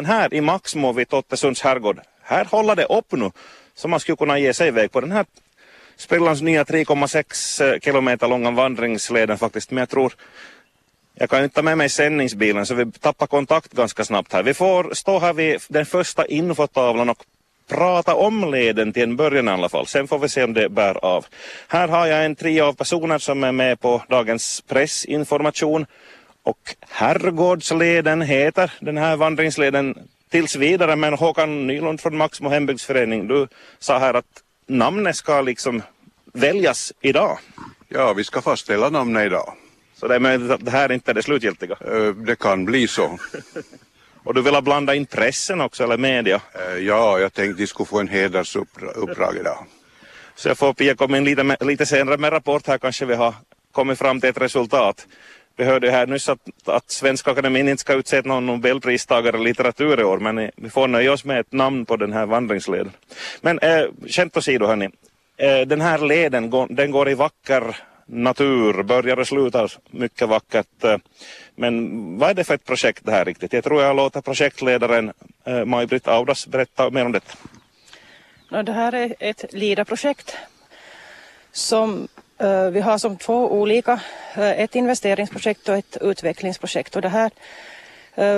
Men här i Maxmo vid Tottesunds herrgård, här håller det upp nu. Så man skulle kunna ge sig iväg på den här sprillans nya 3,6 eh, kilometer långa vandringsleden faktiskt. Men jag tror jag kan ju inte ta med mig sändningsbilen så vi tappar kontakt ganska snabbt här. Vi får stå här vid den första infotavlan och prata om leden till en början i alla fall. Sen får vi se om det bär av. Här har jag en trio av personer som är med på dagens pressinformation. Och Herrgårdsleden heter den här vandringsleden tills vidare. Men Håkan Nylund från Maxmo hembygdsförening, du sa här att namnet ska liksom väljas idag. Ja, vi ska fastställa namnet idag. Så det är möjligt att det här inte är det slutgiltiga? Eh, det kan bli så. Och du vill blanda in pressen också, eller media? Eh, ja, jag tänkte att de skulle få en hedersuppdrag idag. Så jag får Pia komma in lite, lite senare med rapport här kanske vi har kommit fram till ett resultat. Vi hörde här nyss att, att Svenska Akademin inte ska utse någon Nobelpristagare i litteratur i år men eh, vi får nöja oss med ett namn på den här vandringsleden. Men eh, skämt åsido hörni, eh, den här leden den går i vacker natur, börjar och slutar mycket vackert. Eh, men vad är det för ett projekt det här riktigt? Jag tror jag låter projektledaren eh, Maj-Britt Audas berätta mer om detta. Det här är ett LIDA-projekt som vi har som två olika, ett investeringsprojekt och ett utvecklingsprojekt. Och det här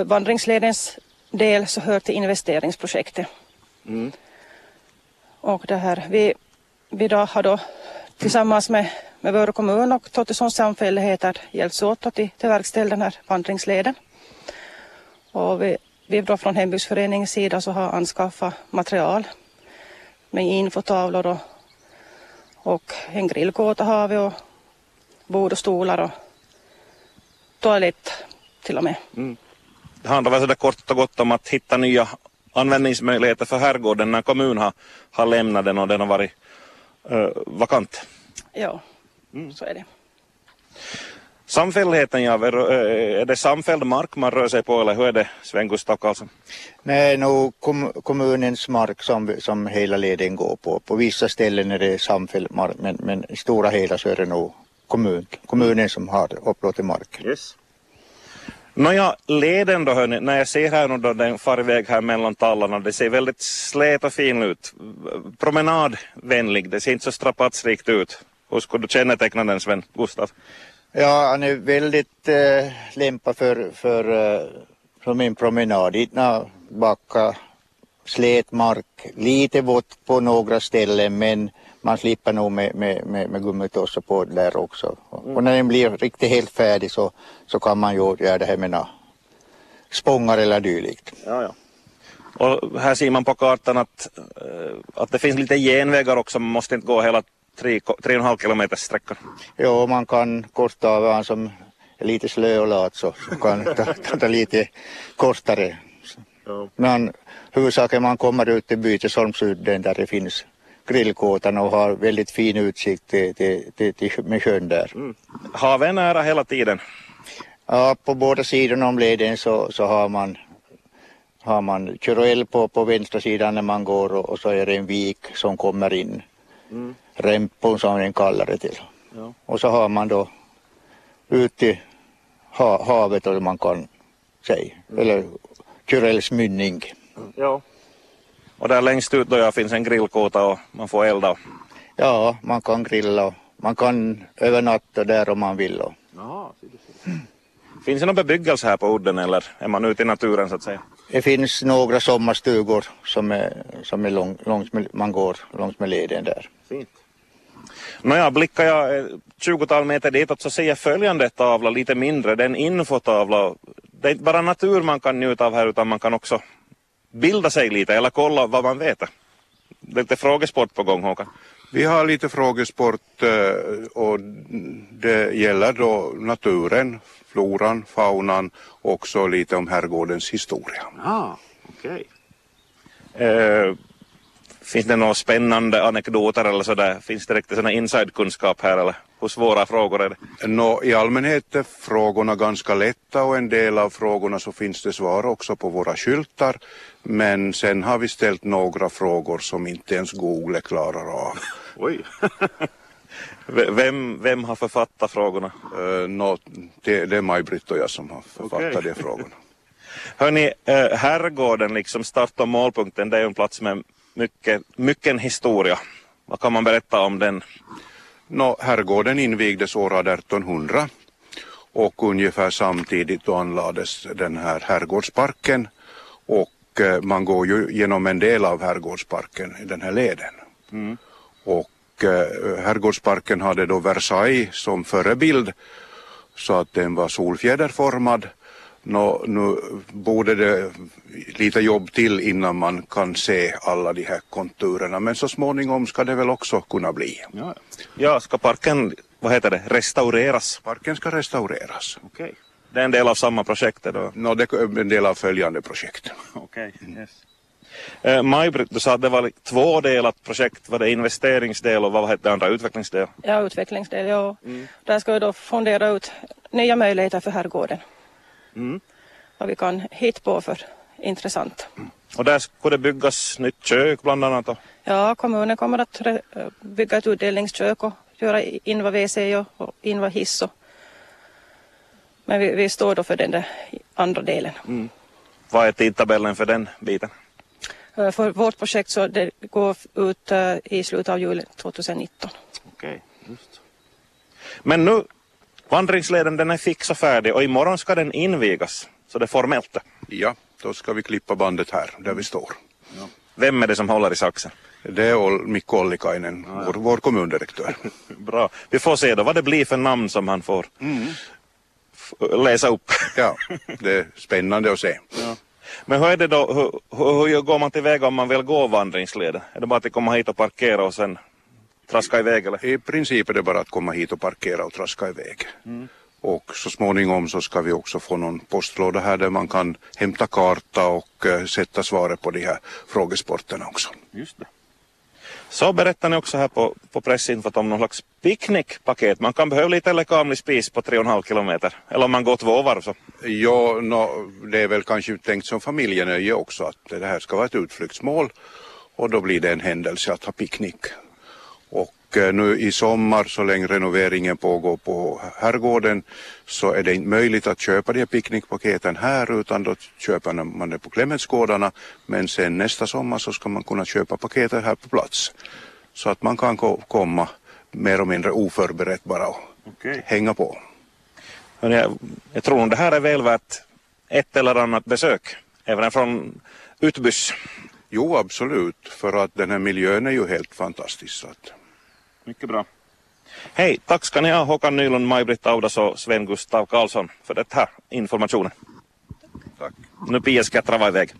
vandringsledens del så hör till investeringsprojektet. Mm. Och det här, vi, vi då har då tillsammans med med Vörå kommun och Tottesunds samfälligheter hjälps åt att till, till verkställa den här vandringsleden. Och vi, vi då från hembygdsföreningens sida så har anskaffat material med infotavlor och, och en grillkåta har vi och bord och stolar och toalett till och med. Mm. Det handlar väl sådär kort och gott om att hitta nya användningsmöjligheter för herrgården när kommun har, har lämnat den och den har varit uh, vakant. Ja. Mm. Så är det. Samfälligheten, ja, är det samfälld mark man rör sig på eller hur är det Sven-Gustaf Karlsson? Nej, nog kom, kommunens mark som, som hela leden går på. På vissa ställen är det samfälld mark men, men i stora hela så är det nog kommun, kommunen som har upplåtit mark. Yes. Nåja, leden då hörni, när jag ser här nu då den far iväg här mellan tallarna, det ser väldigt slät och fin ut. Promenadvänlig, det ser inte så strapatsrikt ut. Hur skulle du känneteckna den Sven Gustav? Ja, han är väldigt äh, lämpad för, för, äh, för min promenad. Inna backa, slät mark, lite vått på några ställen men man slipper nog med, med, med, med gummitossar på där också. Mm. Och när den blir riktigt helt färdig så, så kan man ju göra det här med några spångar eller dylikt. Ja, ja. Och här ser man på kartan att, att det finns lite genvägar också, man måste inte gå hela tre, tre och en halv kilometers sträckan. Jo, man kan korta av han som är lite slö och lat så, så kan ta, lite kortare. Ja. Men huvudsaken man kommer ut till Bytesholmsudden där det finns grillkåtan och har väldigt fin utsikt till, till, till, till med sjön där. Mm. Havet är nära hela tiden? Ja, på båda sidorna om leden så, så har man har man på, på vänstra sidan när man går och, och, så är det en vik som kommer in. Mm rempon som den kallar det till. Ja. Och så har man då ut i ha, havet och man kan säga, mm. eller Kyrells mynning. Ja. Och där längst ut då ja, finns en grillkåta och man får elda? Ja, man kan grilla och man kan övernatta där om man vill. Och... Ja, Finns det någon bebyggelse här på udden eller är man ute i naturen så att säga? Det finns några sommarstugor som, är, som är lång, långs med, man går långs med leden där. Fint. Nåja, blickar jag eh, 20 meter ditåt så ser jag följande tavla lite mindre, det är en infotavla. Det är inte bara natur man kan njuta av här utan man kan också bilda sig lite eller kolla vad man vet. Det är lite frågesport på gång Håkan. Vi har lite frågesport eh, och det gäller då naturen, floran, faunan och också lite om herrgårdens historia. Ah. Okay. Eh, Finns det några spännande anekdoter eller sådär? Finns det riktigt sådana insidekunskap här eller hur svåra frågor är det? No, I allmänhet är frågorna ganska lätta och en del av frågorna så finns det svar också på våra skyltar. Men sen har vi ställt några frågor som inte ens Google klarar av. Oj! Vem, vem har författat frågorna? Uh, no, det, det är Maj-Britt och jag som har författat okay. de frågorna. Hörni, äh, herrgården, liksom start och målpunkten, det är ju en plats med mycket, mycket historia. Vad kan man berätta om den? Nå, herrgården invigdes år 1800 och ungefär samtidigt då anlades den här herrgårdsparken och eh, man går ju genom en del av herrgårdsparken i den här leden. Mm. Och eh, herrgårdsparken hade då Versailles som förebild så att den var solfjäderformad. Nå, nu borde det lite jobb till innan man kan se alla de här konturerna men så småningom ska det väl också kunna bli. Ja, ja ska parken, vad heter det, restaureras? Parken ska restaureras. Okej. Okay. Det är en del av samma projekt då? No, det är en del av följande projekt. Okej, okay. yes. Eh, Maj-Britt, du sa att det var tvådelat projekt. Var det investeringsdel och vad hette det andra, utvecklingsdel? Ja, utvecklingsdel, ja. Mm. Där ska vi då fundera ut nya möjligheter för herrgården. Mm. Vad vi kan hitta på för intressant. Mm. Och där ska det byggas nytt kök bland annat? Då? Ja, kommunen kommer att bygga ett utdelningskök och göra in vad WC och in vad hiss. Och... Men vi, vi, står då för den där andra delen. Mm. Vad är tidtabellen för den biten? Eh, för vårt projekt så det går ut eh, i slutet av juli 2019. Okej, just. Men nu, vandringsleden den är fix och färdig och imorgon ska den invigas, så det är formellt. Ja, då ska vi klippa bandet här, där vi står. Ja. Vem är det som håller i saxen? Det är Mikko Ollikainen, ja, ja. vår, vår kommundirektör. Bra. Vi får se då vad det blir för namn som han får mm. läsa upp. ja, det är spännande att se. Ja. Men hur är det då, hur, hur går man tillväga om man vill gå vandringsleden? Är det bara att komma hit och parkera och sen traska iväg eller? I princip är det bara att komma hit och parkera och traska iväg. Mm. Och så småningom så ska vi också få någon postlåda här där man kan hämta karta och uh, sätta svaret på de här frågesporterna också. Just det. Så berättar ni också här på, på pressinfot om någon slags picknickpaket. Man kan behöva lite lekamlig spis på 3,5 kilometer. Eller om man går två varv så. Ja, no, det är väl kanske tänkt som familjenöje också att det här ska vara ett utflyktsmål. Och då blir det en händelse att ha picknick. Och Eh, nu i sommar så länge renoveringen pågår på herrgården så är det inte möjligt att köpa de här picknickpaketen här utan då köper man det på Clemensgårdarna men sen nästa sommar så ska man kunna köpa paketet här på plats. Så att man kan komma mer och mindre oförberett bara och okay. hänga på. Jag, jag tror det här är väl värt ett eller annat besök, även från utbuss. Jo absolut, för att den här miljön är ju helt fantastisk. Så att... Mycket bra. Hej, tack ska ni ha Håkan Nylund, Maj-Britt Audas och Sven-Gustav Karlsson för den här informationen. Tack. Nu Pia ska jag trava iväg.